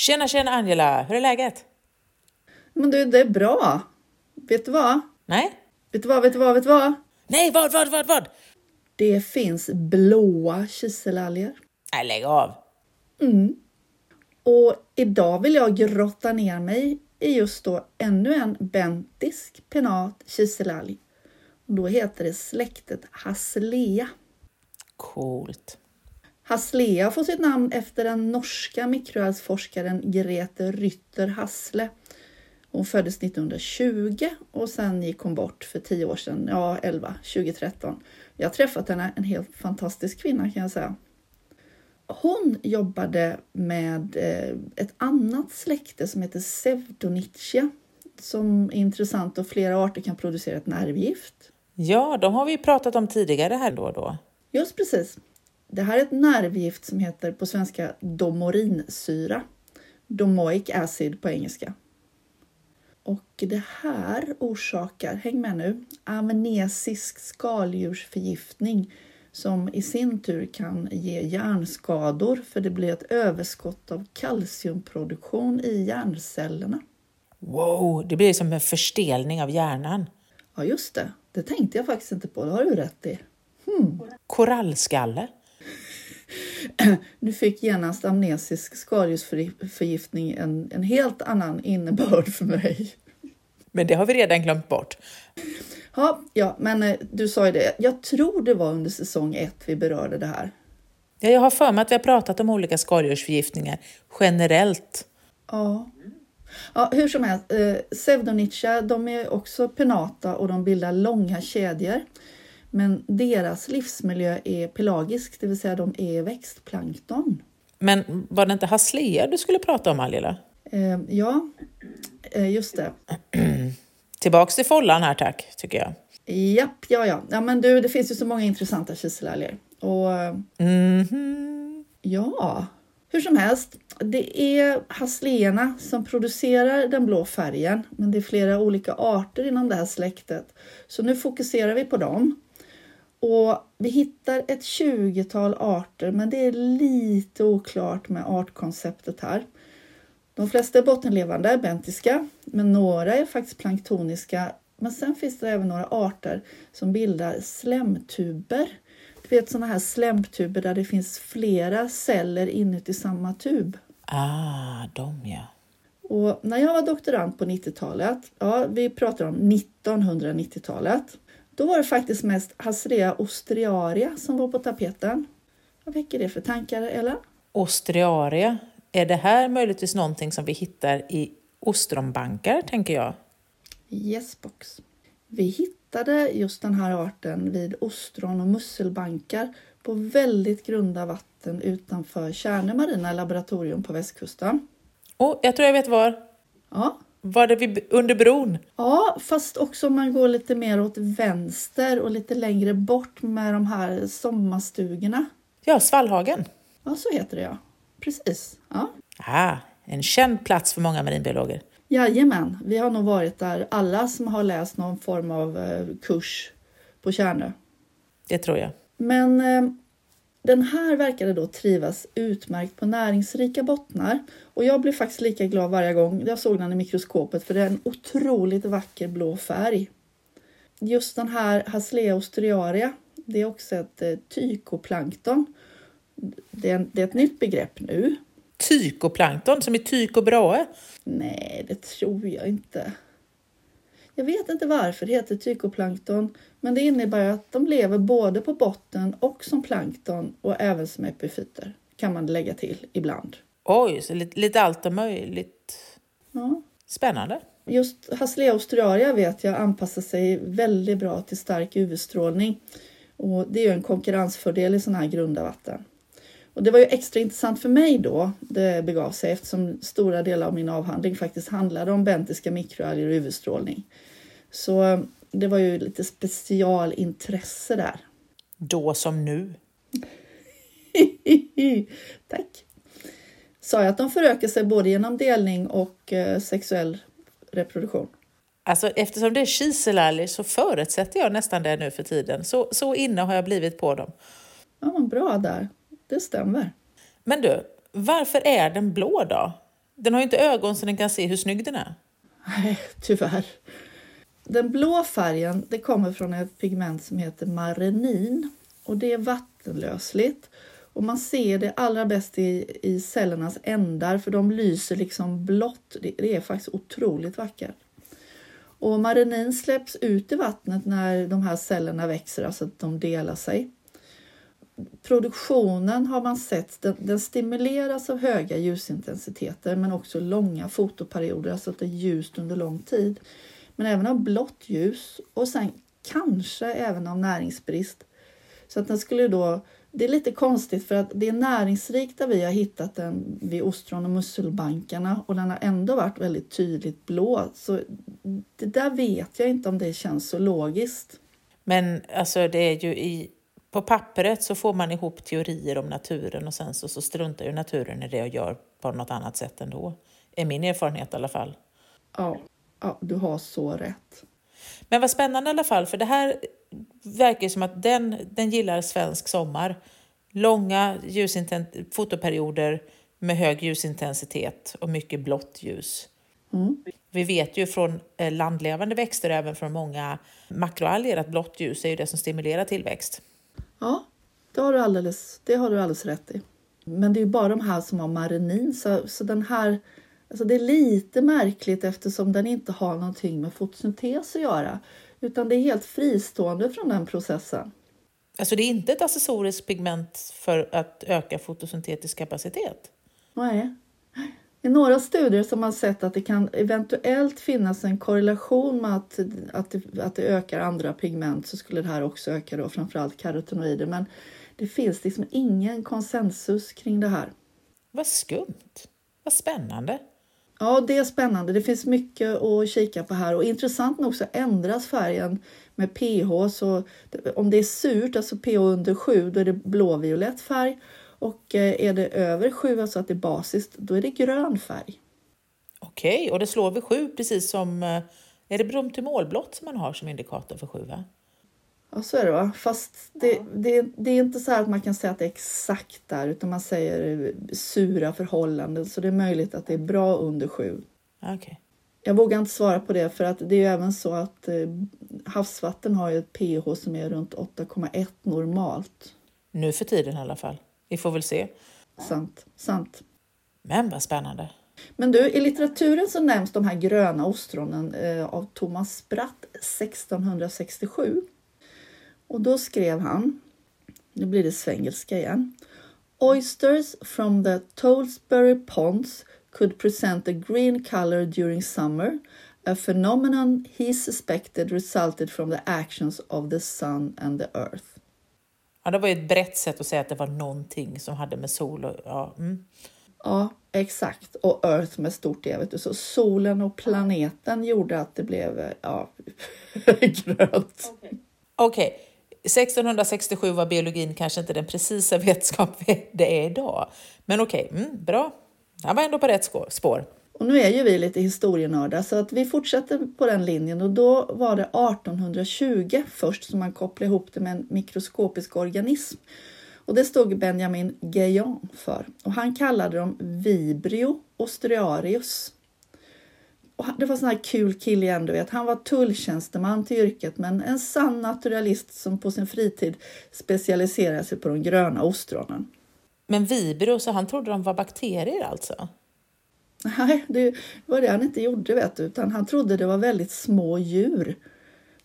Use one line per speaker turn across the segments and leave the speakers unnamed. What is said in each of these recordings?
Tjena, tjena Angela! Hur är läget?
Men du, det är bra. Vet du vad?
Nej?
Vet du vad, vet du vad, vet du vad?
Nej, vad, vad, vad, vad?
Det finns blåa kiselalger.
Nej, lägg av!
Mm. Och idag vill jag grotta ner mig i just då ännu en bentisk penat kiselalg. Då heter det släktet Haslea.
Coolt.
Haslea får sitt namn efter den norska mikroalgsforskaren Grete Rytter Hassle. Hon föddes 1920 och sen gick hon bort för 10 år sedan, ja 11, 2013. Jag har träffat henne, en helt fantastisk kvinna kan jag säga. Hon jobbade med eh, ett annat släkte som heter Pseudonychia som är intressant och flera arter kan producera ett nervgift.
Ja, de har vi pratat om tidigare här då och då.
Just precis. Det här är ett nervgift som heter på svenska domorinsyra. Domoic acid på engelska. Och det här orsakar, häng med nu, amnesisk skaldjursförgiftning som i sin tur kan ge hjärnskador för det blir ett överskott av kalciumproduktion i hjärncellerna.
Wow, det blir som en förstelning av hjärnan.
Ja, just det. Det tänkte jag faktiskt inte på. Det har du rätt i.
Korallskalle.
Nu fick genast amnesisk skaldjursförgiftning en, en helt annan innebörd för mig.
Men det har vi redan glömt bort.
Ja, ja, men eh, du sa ju det. Jag tror det var under säsong ett vi berörde det här.
Ja, jag har för mig att vi har pratat om olika skaldjursförgiftningar generellt.
Ja. ja hur som helst, eh, Pseudonychia, de är också penata och de bildar långa kedjor. Men deras livsmiljö är pelagisk, det vill säga de är växtplankton.
Men var det inte Haslea du skulle prata om, Angela?
Eh, ja, eh, just det.
Tillbaks till follan här tack, tycker jag.
Japp, ja, ja. Ja, men du, det finns ju så många intressanta kiselalger. Och eh,
Mhm.
ja, hur som helst. Det är hasleerna som producerar den blå färgen, men det är flera olika arter inom det här släktet. Så nu fokuserar vi på dem. Och vi hittar ett 20-tal arter, men det är lite oklart med artkonceptet här. De flesta är bottenlevande, bentiska, men några är faktiskt planktoniska. Men sen finns det även några arter som bildar slemtuber. Du vet sådana här slemtuber där det finns flera celler inuti samma tub.
Ah, de ja.
Och när jag var doktorand på 90-talet, ja vi pratar om 1990-talet, då var det faktiskt mest Hasrea ostriaria som var på tapeten. Vad väcker det för tankar, Ella?
Ostriaria. Är det här möjligtvis någonting som vi hittar i ostronbankar, tänker jag?
Yesbox. Vi hittade just den här arten vid ostron och musselbankar på väldigt grunda vatten utanför Tjärnö marina laboratorium på västkusten.
Oh, jag tror jag vet var.
Ja,
Var det vid, under bron?
Ja, fast också om man går lite mer åt vänster och lite längre bort med de här sommarstugorna.
Ja, Svallhagen.
Ja, så heter det ja. Precis. Ja.
Ah, en känd plats för många marinbiologer.
Jajamän, vi har nog varit där alla som har läst någon form av eh, kurs på Tjärnö.
Det tror jag.
Men eh, den här verkade då trivas utmärkt på näringsrika bottnar. Och jag blev faktiskt lika glad varje gång jag såg den i mikroskopet för det är en otroligt vacker blå färg. Just den här Haslea ostriaria, det är också ett eh, tykoplankton. Det är, det är ett nytt begrepp nu.
Tykoplankton, som i tyk och brae.
Nej, det tror jag inte. Jag vet inte varför det heter tykoplankton, men det innebär att de lever både på botten och som plankton och även som epifyter, kan man lägga till ibland.
Oj, så lite, lite allt möjligt.
Ja.
Spännande.
Just Haslea australia vet jag anpassar sig väldigt bra till stark UV-strålning och det är ju en konkurrensfördel i sådana här grunda vatten. Och det var ju extra intressant för mig då det begav sig eftersom stora delar av min avhandling faktiskt handlade om bentiska mikroalger och UV-strålning. Så det var ju lite specialintresse där.
Då som nu.
Tack! Sa jag att de förökar sig både genom delning och eh, sexuell reproduktion?
Alltså, eftersom det är kiselalger så förutsätter jag nästan det nu för tiden. Så, så inne har jag blivit på dem.
Ja, men bra där. Det stämmer.
Men du, varför är den blå då? Den har ju inte ögon så den kan se hur snygg den är.
Nej, tyvärr. Den blå färgen det kommer från ett pigment som heter marenin och det är vattenlösligt. Och man ser det allra bäst i, i cellernas ändar för de lyser liksom blått. Det, det är faktiskt otroligt vackert. Och marenin släpps ut i vattnet när de här cellerna växer, alltså att de delar sig. Produktionen har man sett, den, den stimuleras av höga ljusintensiteter men också långa fotoperioder, alltså att det är ljust under lång tid. Men även av blått ljus och sen kanske även av näringsbrist. Så att den skulle då det är lite konstigt för att det är näringsrikt där vi har hittat den vid ostron och musselbankarna och den har ändå varit väldigt tydligt blå. Så det där vet jag inte om det känns så logiskt.
Men alltså det är ju i, på pappret så får man ihop teorier om naturen och sen så, så struntar ju naturen i det och gör på något annat sätt ändå. Är min erfarenhet i alla fall.
Ja, ja du har så rätt.
Men vad spännande i alla fall, för det här verkar som att den, den gillar svensk sommar. Långa fotoperioder med hög ljusintensitet och mycket blått ljus. Mm. Vi vet ju från eh, landlevande växter, även från många makroalger, att blått ljus är ju det som stimulerar tillväxt.
Ja, det har du alldeles, det har du alldeles rätt i. Men det är ju bara de här som har marinin, så, så den här Alltså det är lite märkligt eftersom den inte har någonting med fotosyntes att göra utan det är helt fristående från den processen.
Alltså det är inte ett accessoriskt pigment för att öka fotosyntetisk kapacitet?
Nej. I några studier som man sett att det kan eventuellt finnas en korrelation med att, att, det, att det ökar andra pigment så skulle det här också öka då framförallt karotenoider men det finns liksom ingen konsensus kring det här.
Vad skumt! Vad spännande!
Ja, det är spännande. Det finns mycket att kika på här och intressant nog så ändras färgen med pH. Så om det är surt, alltså pH under 7, då är det blåviolett färg och eh, är det över 7, alltså att det är basiskt, då är det grön färg.
Okej, okay, och det slår vid 7 precis som eh, är det brom till målblått som man har som indikator för 7?
Ja, så är det va. Fast det, ja. det, det, är inte så att man kan säga att det är exakt där utan man säger sura förhållanden så det är möjligt att det är bra under sju.
Okay.
Jag vågar inte svara på det för att det är ju även så att eh, havsvatten har ju ett pH som är runt 8,1 normalt.
Nu för tiden i alla fall. Vi får väl se.
Sant, sant.
Men vad spännande.
Men du, i litteraturen så nämns de här gröna ostronen eh, av Thomas Spratt 1667. Och då skrev han, nu blir det svengelska igen. Oysters from the Tollsbury ponds could present a green color during summer, a phenomenon he suspected resulted from the actions of the sun and the earth.
Ja, det var ett brett sätt att säga att det var någonting som hade med sol och... Ja, mm.
ja exakt. Och Earth med stort E. Vet du. Så solen och planeten gjorde att det blev ja, grönt.
Okej. Okay. okay. 1667 var biologin kanske inte den precisa vetskap det är idag. Men okej, okay, mm, bra. Han var ändå på rätt spår.
Och nu är ju vi lite historienördar så att vi fortsätter på den linjen och då var det 1820 först som man kopplade ihop det med en mikroskopisk organism. Och det stod Benjamin Guéant för och han kallade dem Vibrio ostriarius. Och det var en sån här kul kille igen, du vet. Han var tulltjänsteman till yrket men en sann naturalist som på sin fritid specialiserade sig på de gröna ostronen.
Men vibro, så han trodde de var bakterier alltså?
Nej, det var det han inte gjorde vet du, utan han trodde det var väldigt små djur.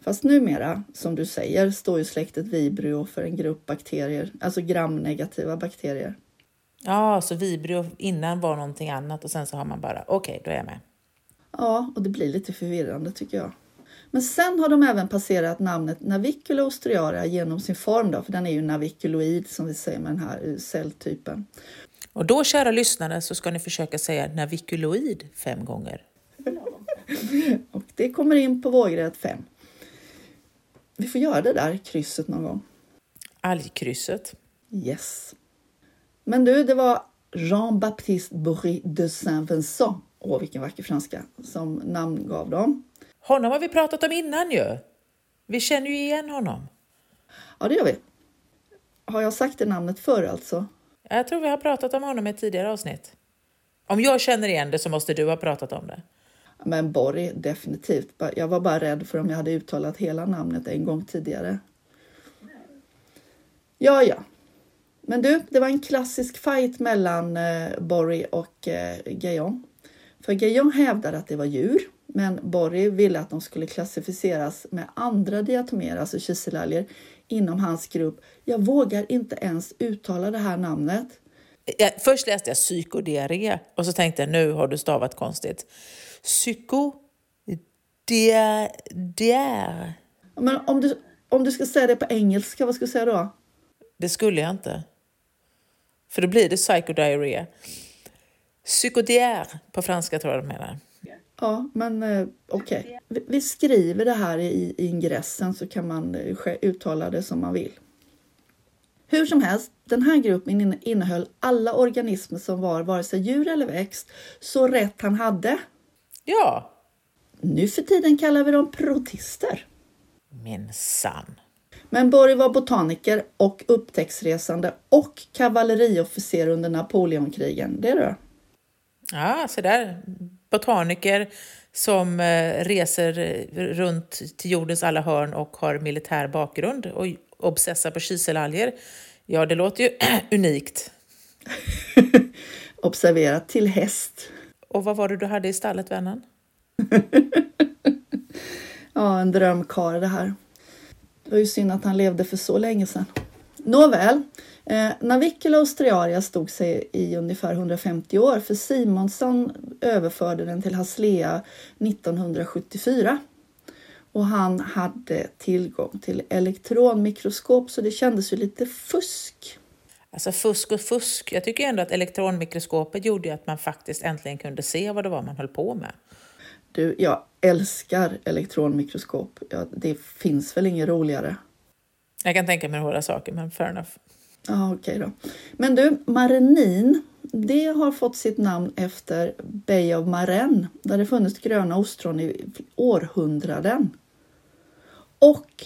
Fast numera, som du säger, står ju släktet Vibrio för en grupp bakterier, alltså gramnegativa bakterier.
Ja, så Vibrio innan var någonting annat och sen så har man bara, okej, okay, då är jag med.
Ja, och det blir lite förvirrande tycker jag. Men sen har de även passerat namnet Navicula ostriaria genom sin form, då, för den är ju naviculoid som vi säger med den här celltypen.
Och då, kära lyssnare, så ska ni försöka säga naviculoid fem gånger.
och det kommer in på vågrätt fem. Vi får göra det där krysset någon gång.
Algkrysset.
Yes. Men du, det var Jean-Baptiste Bourri de Saint-Vincent åh vilken vacker franska, som namngav dem.
Honom har vi pratat om innan ju. Vi känner ju igen honom.
Ja, det gör vi. Har jag sagt det namnet förr alltså?
Jag tror vi har pratat om honom i ett tidigare avsnitt. Om jag känner igen det så måste du ha pratat om det.
Men Borg, definitivt. Jag var bara rädd för om jag hade uttalat hela namnet en gång tidigare. Ja, ja. Men du, det var en klassisk fight mellan eh, Borg och eh, Gaillon. För Gaillon hävdade att det var djur, men Borg ville att de skulle klassificeras med andra diatomerer, alltså kiselalger, inom hans grupp. Jag vågar inte ens uttala det här namnet.
Jag, först läste jag psykodiarré och så tänkte jag nu har du stavat konstigt. Psyko... Diar... diar.
Men om du, om du ska säga det på engelska, vad ska du säga då?
Det skulle jag inte. För då blir det psychodiarrhea. Psychodiär på franska tror jag de menar.
Ja, men eh, okej. Okay. Vi, vi skriver det här i, i ingressen så kan man eh, uttala det som man vill. Hur som helst, den här gruppen innehöll alla organismer som var vare sig djur eller växt, så rätt han hade.
Ja.
Nu för tiden kallar vi dem protister.
Minsann.
Men Borg var botaniker och upptäcktsresande och kavalleriofficer under Napoleonkrigen. Det är du.
Ja, så där. Botaniker som eh, reser runt till jordens alla hörn och har militär bakgrund och obsessar på kiselalger. Ja, det låter ju unikt.
Observera, till häst.
Och vad var det du hade i stallet, vännen?
ja, en drömkar det här. Det var ju synd att han levde för så länge sedan. Nåväl, eh, Navicula australia stod sig i ungefär 150 år för Simonsson överförde den till Haslea 1974. Och han hade tillgång till elektronmikroskop så det kändes ju lite fusk.
Alltså fusk och fusk. Jag tycker ändå att elektronmikroskopet gjorde att man faktiskt äntligen kunde se vad det var man höll på med.
Du, jag älskar elektronmikroskop. Ja, det finns väl inget roligare?
Jag kan tänka mig några saker, men fair enough.
Ja, okej okay då. Men du, marenin, det har fått sitt namn efter Bay of Marennes, där det funnits gröna ostron i århundraden. Och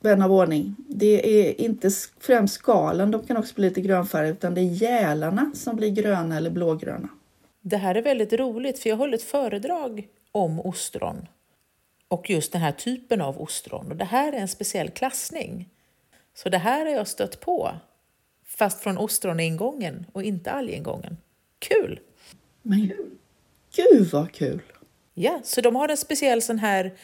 vän av ordning, det är inte främst skalen, de kan också bli lite grönfärgade, utan det är gälarna som blir gröna eller blågröna.
Det här är väldigt roligt för jag höll ett föredrag om ostron och just den här typen av ostron. Och det här är en speciell klassning. Så det här har jag stött på, fast från ostroningången och inte algingången. Kul!
Men gud vad kul!
Ja, så de har en speciell sån här,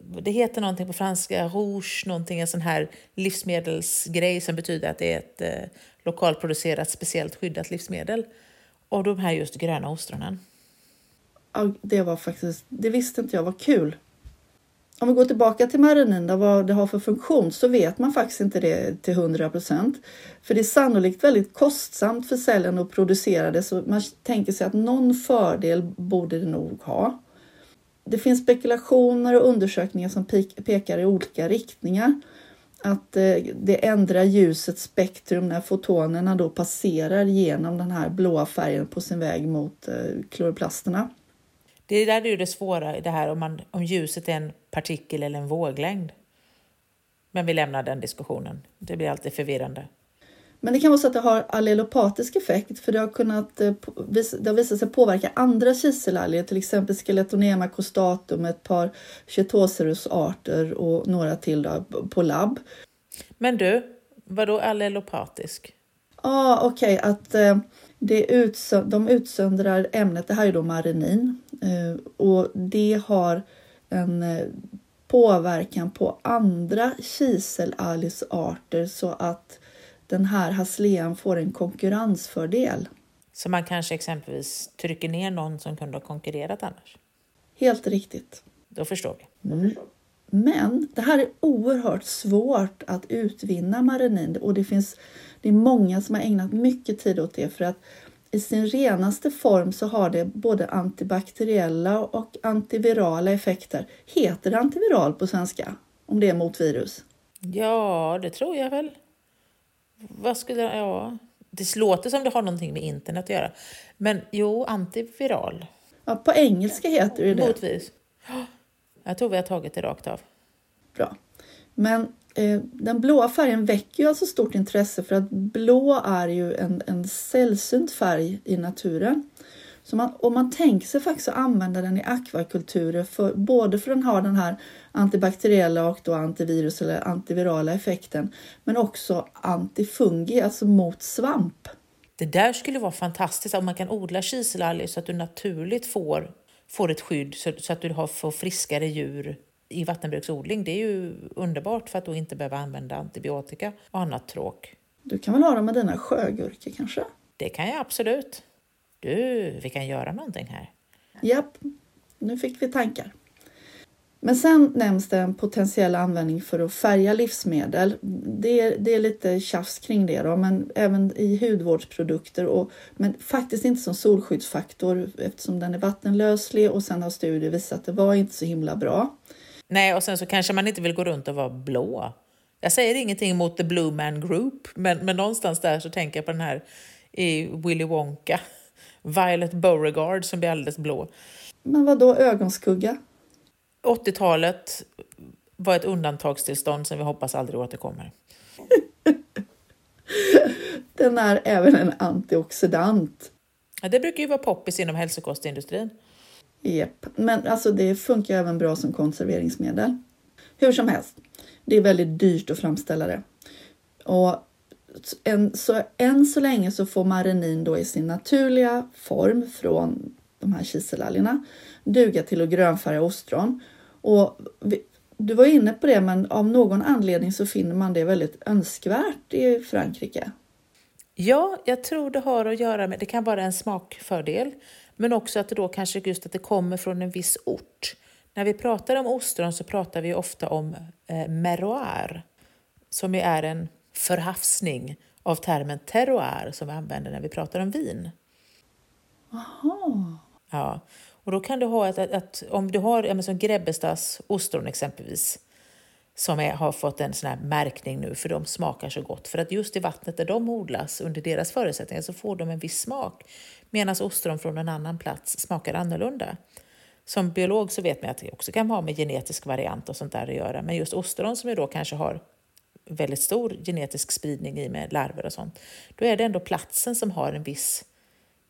det heter någonting på franska, rouge, någonting, en sån här livsmedelsgrej som betyder att det är ett eh, lokalproducerat speciellt skyddat livsmedel och de här just gröna ostronen.
Ja, det var faktiskt, det visste inte jag var kul. Om vi går tillbaka till marinin, vad det har för funktion, så vet man faktiskt inte det till 100 procent. För det är sannolikt väldigt kostsamt för cellen att producera det, så man tänker sig att någon fördel borde det nog ha. Det finns spekulationer och undersökningar som pekar i olika riktningar att eh, det ändrar ljusets spektrum när fotonerna då passerar genom den här blåa färgen på sin väg mot eh, kloroplasterna.
Det där är ju det svåra, det här om, man, om ljuset är en partikel eller en våglängd. Men vi lämnar den diskussionen. Det blir alltid förvirrande.
Men det kan vara så att det har allelopatisk effekt för det har, kunnat, eh, det har visat sig påverka andra kiselalger, till exempel Skeletonema costatum, ett par Chetocerus-arter och några till då, på labb.
Men du, vadå allelopatisk?
Ja, ah, okej, okay, att eh, det utsö de utsöndrar ämnet, det här är då marinin, eh, och det har en eh, påverkan på andra kiselalgsarter så att den här haslean får en konkurrensfördel.
Så man kanske exempelvis trycker ner någon som kunde ha konkurrerat annars?
Helt riktigt.
Då förstår vi.
Mm. Men det här är oerhört svårt att utvinna marinin och det finns det är många som har ägnat mycket tid åt det för att i sin renaste form så har det både antibakteriella och antivirala effekter. Heter det antiviral på svenska? Om det är mot virus?
Ja, det tror jag väl. Vad skulle ja, det låter som det har någonting med internet att göra. Men jo, antiviral.
Ja, på engelska heter det det.
Motvis. Jag tror vi har tagit det rakt av.
Bra. Men Eh, den blåa färgen väcker ju alltså stort intresse för att blå är ju en, en sällsynt färg i naturen. Så man, och man tänker sig faktiskt att använda den i akvakulturer för, både för att den har den här antibakteriella och då antivirus eller antivirala effekten men också antifungi, alltså mot svamp.
Det där skulle vara fantastiskt om man kan odla kiselalger så att du naturligt får, får ett skydd så, så att du har, får friskare djur i vattenbruksodling. Det är ju underbart för att då inte behöva använda antibiotika och annat tråk.
Du kan väl ha dem med dina sjögurkor kanske?
Det kan jag absolut. Du, vi kan göra någonting här.
Japp, nu fick vi tankar. Men sen nämns det en potentiell användning för att färga livsmedel. Det är, det är lite tjafs kring det då, men även i hudvårdsprodukter och men faktiskt inte som solskyddsfaktor eftersom den är vattenlöslig och sen har studier visat att det var inte så himla bra.
Nej, och sen så kanske man inte vill gå runt och vara blå. Jag säger ingenting mot The Blue Man Group, men, men någonstans där så tänker jag på den här i Willy Wonka. Violet Beauregard som blir alldeles blå.
Men vad då ögonskugga?
80-talet var ett undantagstillstånd som vi hoppas aldrig återkommer.
Den är även en antioxidant.
Ja, det brukar ju vara poppis inom hälsokostindustrin.
Japp, men alltså det funkar även bra som konserveringsmedel. Hur som helst, det är väldigt dyrt att framställa det. Och än så, än så länge så får marenin då i sin naturliga form från de här kiselalgerna duga till att grönfärga ostron. Och vi, du var inne på det, men av någon anledning så finner man det väldigt önskvärt i Frankrike.
Ja, jag tror det har att göra med, det kan vara en smakfördel, men också att det då kanske just att det kommer från en viss ort. När vi pratar om ostron så pratar vi ofta om eh, meroir, som ju är en förhafsning av termen terroir som vi använder när vi pratar om vin.
Aha.
Ja, och då kan du ha att, att, att om du har ja, som Grebbestads ostron exempelvis som är, har fått en sån här märkning nu för de smakar så gott. För att just i vattnet där de odlas under deras förutsättningar så får de en viss smak. Medan ostron från en annan plats smakar annorlunda. Som biolog så vet man att det också kan ha med genetisk variant och sånt där att göra. Men just ostron som ju då kanske har väldigt stor genetisk spridning i med larver och sånt. Då är det ändå platsen som har en viss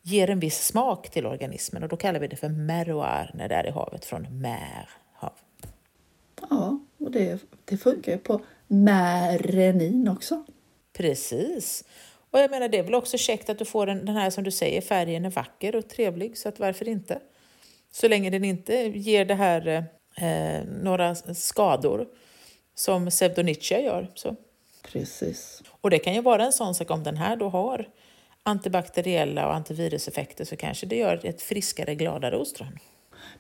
ger en viss smak till organismen och då kallar vi det för meroir när det är i havet, från mer, hav.
Ja, och det, det funkar ju på märenin också.
Precis. Och jag menar, det är väl också käckt att du får den, den här, som du säger, färgen är vacker och trevlig, så att varför inte? Så länge den inte ger det här eh, några skador som pseudonychia gör. Så.
Precis.
Och det kan ju vara en sån sak om den här då har antibakteriella och antiviruseffekter så kanske det gör ett friskare, gladare ostron.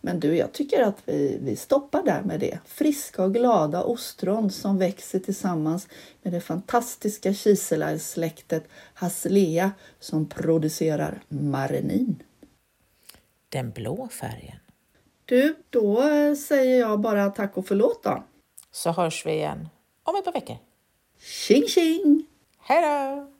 Men du, jag tycker att vi, vi stoppar där med det. Friska och glada ostron som växer tillsammans med det fantastiska kiselargssläktet Haslea som producerar marenin.
Den blå färgen.
Du, då säger jag bara tack och förlåt då.
Så hörs vi igen om ett par veckor.
Tjing tjing!
Hej då!